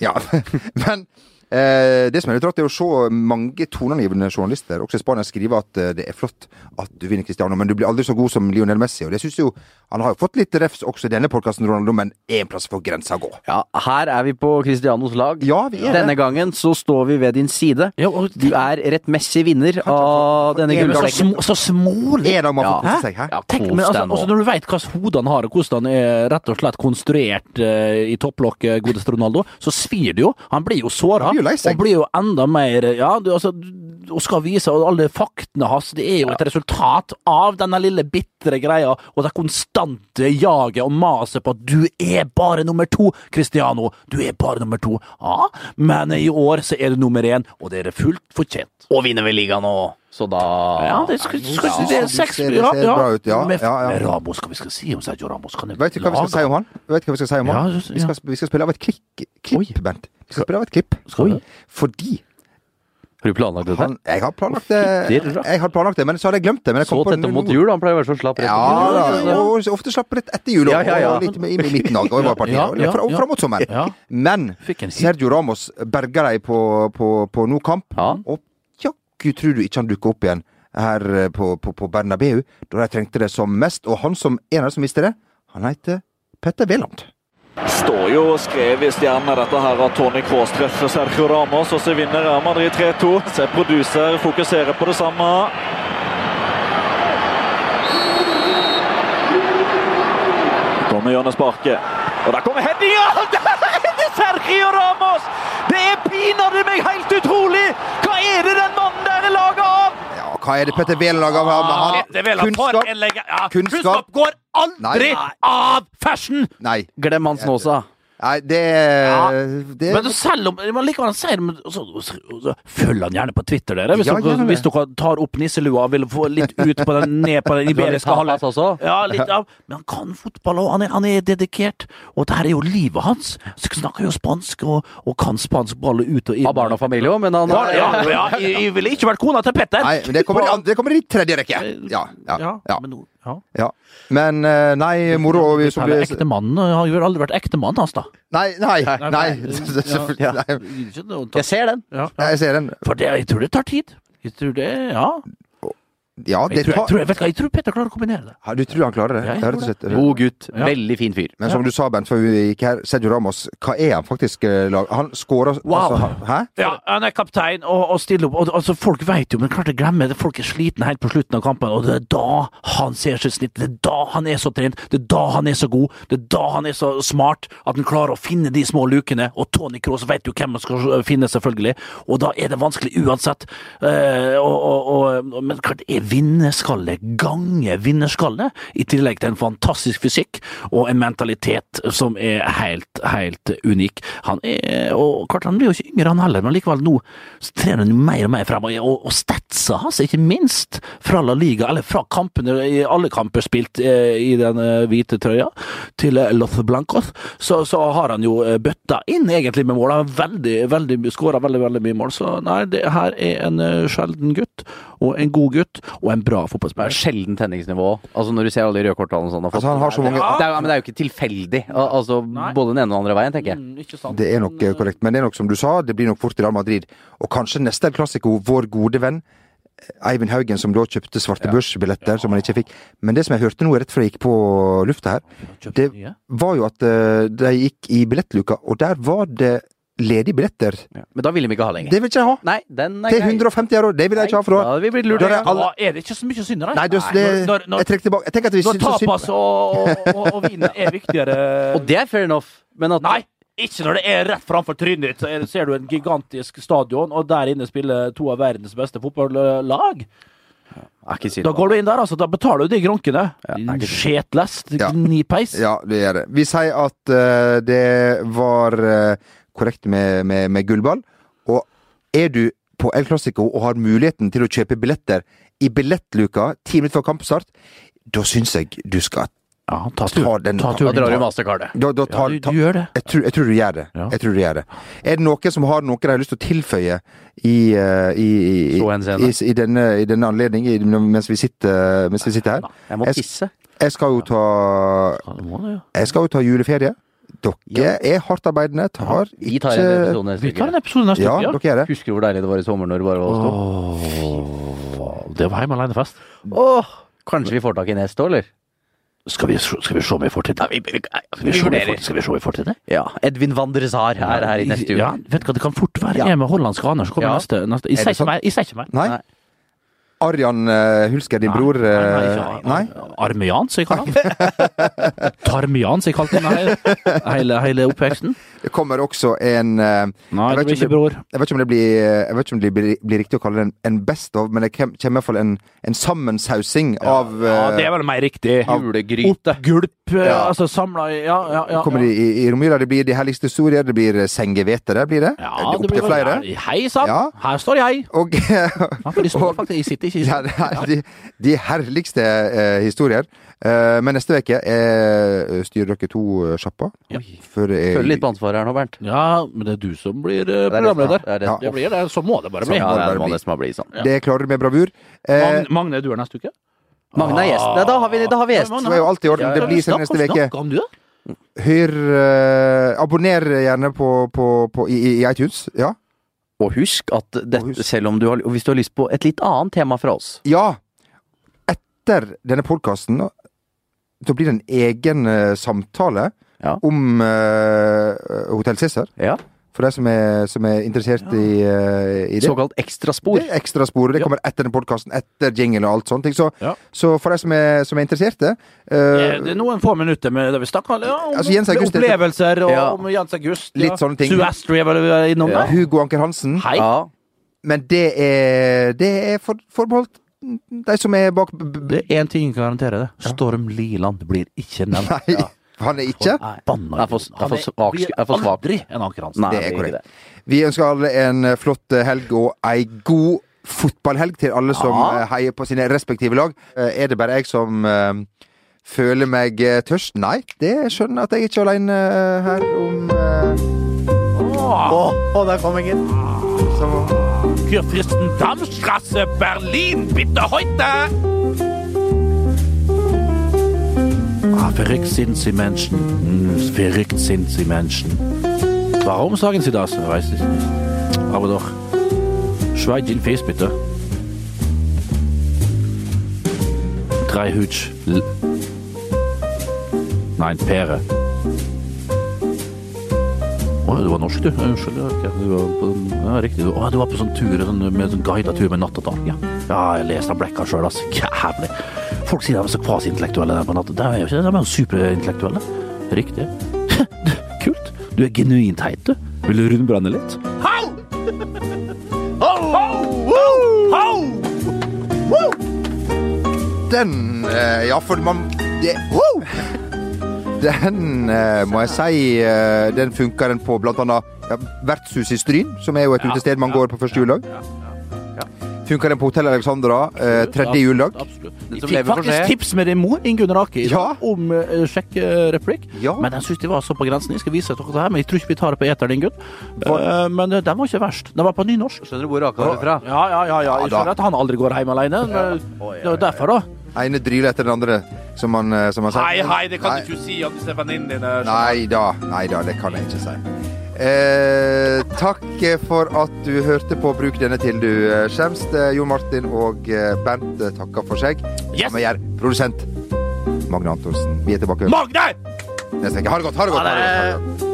Ja, <laughs> men eh, det som er litt rart, er å se mange toneangivende journalister, også i Spania, skrive at eh, det er flott at du vinner Cristiano, men du blir aldri så god som Lionel Messi. Og det synes jo Han har jo fått litt refs også i denne podkasten, Ronaldo, men én plass for grensa gå. Ja, her er vi på Cristianos lag. Ja, vi er det. Denne gangen så står vi ved din side. Ja, og- Du er rettmessig vinner av denne en dag- Så, så smålig! En dag man får kose seg, hæ? Ja, Tenk, men altså, altså Når du veit hvilket hode han har, og hvordan han er rett og slett konstruert uh, i topplokket, godeste Ronaldo, så svir det jo. Han blir jo såra. Jo lei seg. Og blir jo enda mer Ja, du, altså og skal vise og alle faktene hans. Det er jo et resultat av denne lille bitre greia og det konstante jaget og maset på at du er bare nummer to, Cristiano. Du er bare nummer to. Ja, men i år så er du nummer én, og det er fullt fortjent. Og vinner vi ligaen nå, så da Ja, det skal, skal, Ja, det er seks ser- ja, ser bra ut, ja. Med, Ja, ja. med Ramos, hva vi skal si om Sergio Ramos? Kan Vet du hva vi skal si om han? Vet du hva Vi skal si om han? Vi skal, vi skal spille av et klipp, klipp Bent. Vi skal prøve et klipp. Skal vi? Fordi Har du planlagt dette? han Jeg har planlagt det, jeg har planlagt det men så hadde jeg glemt det. Men jeg kom Så på tett nå. mot jul, han pleier å være så slapp rett Ja, etter jul. Ja, og ofte slapp litt etter jul og, Ja, ja, ja. og litt i midten av <laughs> og partiet, Ja, ja, fra, ja. fram mot sommeren. Ja. Men. Sergio Ramos berga dem på, på, på no kamp, Ja. og jaggu tror du ikke han dukker opp igjen her eh, på, på, på Bernabeu, da de trengte det som mest. Og han som en av dem som visste det, han heter Petter Wæland. Står jo skrevet i stjernene dette her at Tony Kroos treffer Sergio Ramos, og så vinner Real Madrid 3-2. Se produser fokuserer på det samme. Kommer Barke. Og der kommer headinga! Sergio Ramos! Det er pinadø meg helt utrolig! Hva er det den mannen der er laga av? Ja, hva er det Petter Wæland lager av? Petter Kunnskap. ja, Kunnskap. Kunnskap går aldri Nei. av fashion! Nei. Glem han Snåsa. Nei, det, det Men selv om man likevel sier det, så, så, så, Følg han gjerne på Twitter, dere. Hvis, Ja, dere, hvis dere tar opp nisselua og vil få litt ut på den, ned på den <laughs> iberiske også? Ja, litt, ja. Men han kan fotball, og han han er dedikert. Og dette her er jo livet hans. Så han snakker jo spansk, og, og kan spansk ball ut og inn. Har barn og familie òg, men han Ja, ja, ja, jeg, jeg ville ikke vært kona til Petter. Nei, men det kommer, i det kommer i tredje rekke. Ja, ja, Ja, ja. Ja. ja. Men eh, nei, moro vi som blir Ektemannen har jo aldri vært ektemannen hans, da. Nei, nei, nei. nei. <laughs> Ja. Nei. Jeg ser den. Ja, Jeg ser den. For det, jeg tror det tar tid. Jeg tror det, ja. Ja, det Jeg tror, jeg, tror, jeg, vet hva, jeg tror Petter klarer å kombinere det. Ja, Du tror han klarer det? Ja, jeg rett. God gutt. Ja. Veldig fin fyr. Men som du sa, Bent, før vi gikk her, Sergio Ramos, hva er han faktisk eh, lag? Han skårer Wow. altså, Hæ? Ja, han er kaptein og, og stiller opp. Og, altså, folk vet jo, men klart jeg glemmer det. Folk er slitne helt på slutten av kampen, og det er da han ser sitt snitt. Det er da han er så trent. Det er da han er så god. Det er da han er så smart at han klarer å finne de små lukene. Og Tony Kroos vet jo hvem han skal finne, selvfølgelig. Og da er det vanskelig uansett. Uh, og, og, og, men klart, det er vinnerskalle gange vinnerskalle, i tillegg til en fantastisk fysikk og en mentalitet som er helt, helt unik. Han er, og klart han blir jo ikke yngre han heller, men likevel nå trener han mer og mer frem, og, og statsa hans, ikke minst, fra La Liga, eller fra kampene, i alle kamper spilt eh, i den eh, hvite trøya, til Loth Blancos, så, så har han jo eh, bøtta inn egentlig med mål. Han har veldig, veldig, skåra veldig, veldig mye mål, så nei, det her er en sjelden gutt, og en god gutt, og en bra er fotballspiller. sjelden tenningsnivå. Altså Når du ser alle de røde kortene sånn. Altså, han har så mange det, er, men det er jo ikke tilfeldig. Altså Nei. Både den ene og den andre veien, tenker jeg. Mm, ikke sant? Det er nok eh, korrekt. Men det er nok som du sa, det blir nok fort Real Madrid. Og kanskje neste El Clásico, vår gode venn eh, Eivind Haugen, som da kjøpte svarte børsbilletter, som han ikke fikk. Men det som jeg hørte nå rett før jeg gikk på lufta her, det var jo at eh, de gikk i billettluka, og der var det ledige billetter. Men da vil de ikke ha lenger. Det vil ikke jeg ha! Nei, den er Til 150 euro! Det vil jeg ikke ha for Da å har vi lurt. Da er det alle- Da er det ikke så mye synd i det. Nei, det, det, Når- når- jeg trekker tilbake. Jeg tenker at vi Når syns så synd tapas og, og, og, vin er viktigere <laughs> Og det er fair enough, men at Nei, ikke når det er rett framfor trynet ditt. Så er ser du en gigantisk stadion, og der inne spiller to av verdens beste fotballag. ikke Da går du inn der, altså. Da betaler du de gronkene. Ja. Skjetlest. Ja. Gnipeis. Ja, det gjør det. Vi sier at uh, det var eh, korrekt med, med, med gullball. Og er du på El Clásico og har muligheten til å kjøpe billetter i billettluka ti minutter før kampstart, da syns jeg du skal Ja, ta, ta den. ta Da drar du mastercardet. Da, da Ja, du, du gjør det. jeg, tror, jeg tror du gjør det. Ja. Jeg tror du gjør det. Er det noen som har noe de har lyst til å tilføye i, eh, i, i, i, i, i, denne, i denne anledning, mens, vi sitter, mens vi sitter her? Jeg må tisse. Jeg skal jo ta. Jeg skal jo ta juleferie. Dere er hardtarbeidende, tar Vi tar en ikke episode neste Vi tar en episode neste Ja, Ja, dere er det. Husker du hvor deilig det var i sommer når det bare var oss to? Det var hjemme alene-fest. Åh, kanskje vi får tak i neste år, eller? Skal vi, skal vi se om vi får til det? vi, vi, Skal vi se om vi får, skal vi se om vi får til det? Ja. Edvin van der Sar er her i neste uke. Ja, vet du hva, det kan fort være Ja. jeg med hollandske aner som kommer Ja. neste, neste. Ikke. Jeg sier ikke mer. Nei? Nei. Arjan uh, Hulsker, din Nei, bror nei, nei, eh, Nei? Armian, som jeg kaller han. <laughs> Tarmian, som jeg kalte han hele, hele, oppveksten. Det kommer også en eh, Nei, det blir ikke bror. Jeg vet ikke om det blir, jeg vet ikke om det blir, blir riktig å kalle det en, en best of, men det kommer i hvert fall en, en sammensausing av Ja, eh, det er vel mer riktig. Julegryte. Oppgulp, eh, Ja. altså samla i Ja, ja, ja. Kommer ja. i, i, i romjula. Det blir de helligste historier. Det blir eh, sengevetere, blir det? Ja, det er det blir til flere. Ja, Hei sann, Ja. her står jeg. Og Ja, for de står <laughs> Og- faktisk, jeg sitter ikke ja, det er de, de herligste eh, historier. Eh, men neste uke eh, styrer dere to uh, sjappa. Ja. Føler litt på ansvaret her nå, Bernt. Ja, men det er du som blir eh, Det er det som- programleder. det det- Ja. Det blir det. Så må det bare bli. Ja, må det det må bli. sånn. Det klarer du med bravur. Eh, Magne, Magne, du er neste uke? Magne er gjest. Nei, Da har vi, da har vi gjest. Det er jo alt i orden. Det blir seg neste uke. Snakk om du, da. Hør eh, Abonner gjerne på, på, på i- i iTunes. Ja. Og husk at dette, husk- selv om du har, hvis du har lyst på et litt annet tema fra oss ja. Etter denne podkasten da blir det en egen uh, samtale Ja. om uh, Hotell Cæsar. Ja. For deg som er, som er interessert i, uh, i det. Såkalt ekstraspor. Det er ekstraspor. Det Ja. kommer etter den podkasten, etter jingle og alt sånt. Så, Ja. så for deg som er, som er interesserte eh, Eh, Det er noen få minutter med det vi snakker ja, om Altså, Jens August- opplevelser og Ja. om Jens August. Litt sånne ting. Suastri er vel innom Ja. der. Hugo Anker Hansen. Hei. Ja. Men det er, det er for, forbeholdt de som er bak b- b- Det er én ting jeg kan garantere det. Storm Liland blir ikke nevnt. Nei. Han er ikke? Han er for, er svak. Er for svak. Aldri en Anker Hansen. Nei, Det er korrekt. Vi ønsker alle en eh, flott eh, helg og ei god fotballhelg til alle som Ja. eh, heier på sine respektive lag. Er det bare jeg som føler meg tørst? Nei, det skjønner jeg at jeg ikke er alene her om Åh, oh, der kom ingen. Kurfürsten Darmstrasse, Berlin, bitte heute! Ah, verrückt sind Sie Menschen. Hm, verrückt sind Sie Menschen. Warum sagen Sie das? Weiß ich nicht. Aber doch. Schweig den Face bitte. Drei Hütsch. L Nein, Pære. Å, du var norsk, du. Unnskyld. ja, ok. Du var på, ja, riktig. Å, du var på sånn tur sånn, med sånn guida tur med natt og dag. Ja, ja jeg leste av Blekka sjøl, altså. <laughs> Jævlig. Folk sier de er så kvasi-intellektuelle der på natta. De er jo ikke det. De er jo superintellektuelle. Riktig. <laughs> Kult. Du er genuint heit, du. Vil du rundbrenne litt? Hau! Hau! Hau! Hau! Den eh, Ja, for man det, Wow! Den eh, må jeg si eh, Den funker den på blant annet ja, Vertshuset i Stryn, som er jo et utested man går på første juledag. Funker den på Hotell Alexandra eh, tredje juledag. Absolutt. Jeg fikk faktisk tips med din mor, Ingunn Rake, Ja. om uh, sjekkereplikk. Men den syns de var så på grensen. Jeg skal vise dere det her, men jeg tror ikke vi tar det på eteren, Ingunn. Eh, men uh, den var ikke verst. Den var på nynorsk. Skjønner du hvor Rake er fra? Ja, ja, ja. ja. Jeg da. skjønner at han aldri går hjem alene. Men, det var derfor, da. Ene dryler etter den andre, som man, eh, som han. Hei, hei, det kan Nei. du ikke si om disse venninnene dine. Nei da, nei da, det kan jeg ikke si. Eh, takk for at du hørte på Bruk denne til, du, eh, Skjemst. Eh, Jon Martin og Bernt takker for seg. Yes! Vi gjør produsent Magne Antonsen. Vi er tilbake Magne! neste uke. Ha det godt. Ha det godt. Ha det godt, ha det godt.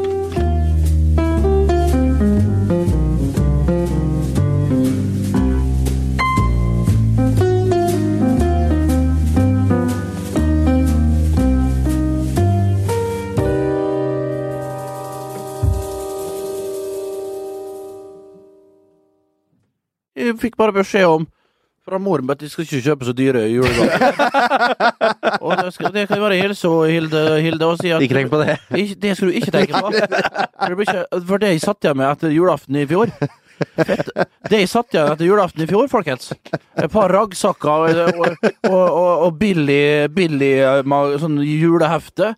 Jeg fikk bare beskjed om fra moren min at de skal ikke kjøpe så dyre julegaver. <laughs> og det, skal, det kan være hilse og Hilde, Hilde og si at Ikke tenk på det. Ikke- Det skal du ikke tenke på. <laughs> For det, for det jeg satt igjen med etter julaften i fjor Fett. Det satt igjen etter julaften i fjor, folkens Et par raggsakker og, og, og, og, billig, billig sånn julehefte.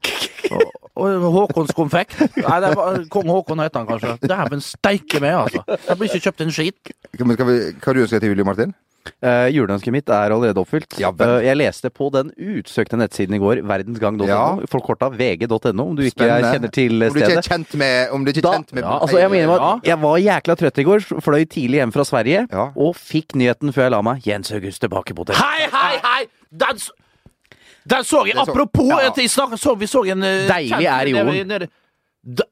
Og, Håkons konfekt. Nei, det var, Kong Håkon heter han kanskje. Dæven steike meg, altså. Jeg blir ikke kjøpt en skit. Men skal vi, hva du ønsker deg til jul, Martin? Uh, Juleønsket mitt er allerede oppfylt. Ja. Eh, jeg leste på den utsøkte nettsiden i går, verdensgang.no, Ja. forkorta vg.no, om du ikke Spennende. kjenner til Om du ikke er kjent med, om du ikke er kjent med ja, altså jeg, mener, jeg var jækla trøtt i går, fløy tidlig hjem fra Sverige, og fikk nyheten før jeg la meg. Jens August tilbake på det Hei, hei, hei! Den, den så jeg. Apropos, ja. så, vi så en eh, Deilig kjent- er jorden. Da-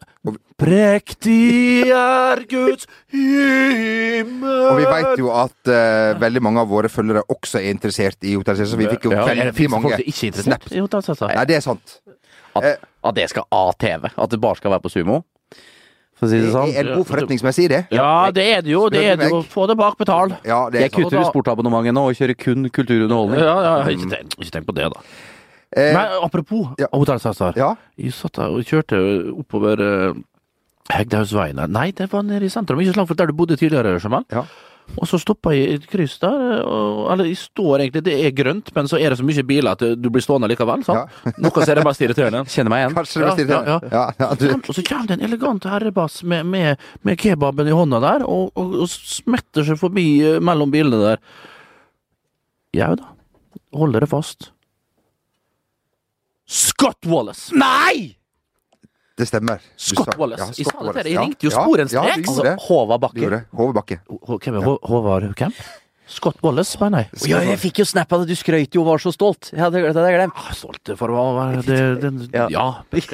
Prektig er Guds himmel Og vi vet jo at uh, veldig mange av våre følgere også er interessert i hotellservice, så vi fikk jo Ja, veldig mange snaps. i? Nei, det er sant. At, at det skal av TV. At det bare skal være på Sumo. For å si det sånn. Det er god forretningsmessig det? Ja, det er det jo. Det er det jo. Få det bak betal. Ja, det er Jeg kutter ut sportabonnementet nå og kjører kun kulturunderholdning. Ja, ja, ikke tenk, ikke tenk på det, da. Eh, Nei, apropos hotellservice. Ja. Jeg satt der og kjørte oppover Hegdehaugsveien. Nei, det var nede i sentrum, ikke så langt fra der du bodde tidligere, Jamal. Ja. Og så stoppa jeg i et kryss der, og, eller jeg står egentlig, det er grønt, men så er det så mye biler at du blir stående likevel, sant? Noe som er det mest irriterende. Kjenner meg igjen. Kanskje det mest Ja, ja, irriterende. Ja, ja, du. Og så kommer det en elegant herrebass med, med, med kebaben i hånda der, og, og, og smetter seg forbi eh, mellom bilene der. Jau da, holder det fast. Scott Wallace! Nei! Det stemmer. Du Scott sa- Wallace. Ja, Jeg Scott sa det til deg, Wallace. jeg ringte jo ja, sporenstreks. Ja, du gjorde. Håvard Bakke. Håvard Bakke. Hvem er Håvard hvem? Scott Wallace, mener jeg. Ja, jeg fikk jo snap av det, du skrøt jo og var så stolt. Jeg hadde, det hadde jeg glemt. Ah, Stolt for å være det, det, Ja. Det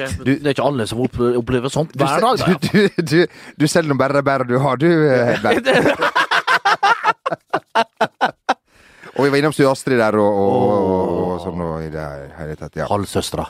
er ikke alle som opp- opplever sånt hver dag. du, <laughs> du, du, du selger noe bare bare du har, du. eh, Bernt. <laughs> Og vi var innom Astrid der og, og, og, og sånn og i det hele tatt. Ja. Halvsøstera.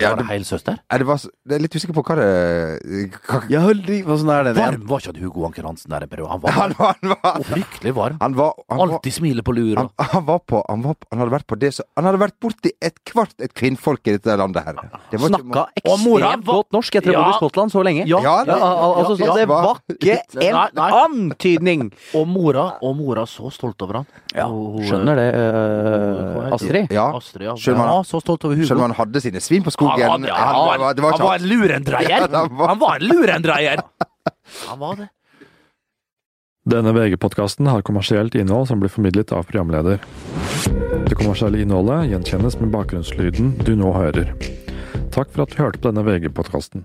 Var det helsøster? Er det var så- det er litt usikker på hva det hva, Ja, Åssen er det Varm var ikke han Hugo Anker Hansen der en periode? Han var, Han var, han var, fryktelig varm. han var, han Alltid smiler på lur. han, han var på Han, var, han hadde vært på det så Han hadde vært borti et kvart et kvinnfolk i dette landet her. Det var Snakka ekstremt godt norsk etter å ha bodd i Skottland så lenge. Ja, Ja, det- ja, al- altså, så ja, det var- ikke en Nei, nei. antydning! Og mora, og mora så stolt over han. Ja, hun- skjønner det, Hva eh, Astrid. Ja. Astrid, ja. Selv om han- ja, så stolt over Hugo. Selv om han hadde sine svin på skogen. han, ja, han, var, var han var en lurendreier! <laughs> Han var- Han var en lurendreier! Han var det. Denne VG-podkasten har kommersielt innhold som blir formidlet av programleder. Det kommersielle innholdet gjenkjennes med bakgrunnslyden du nå hører. Takk for at du hørte på denne VG-podkasten.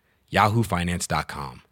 yahoofinance.com.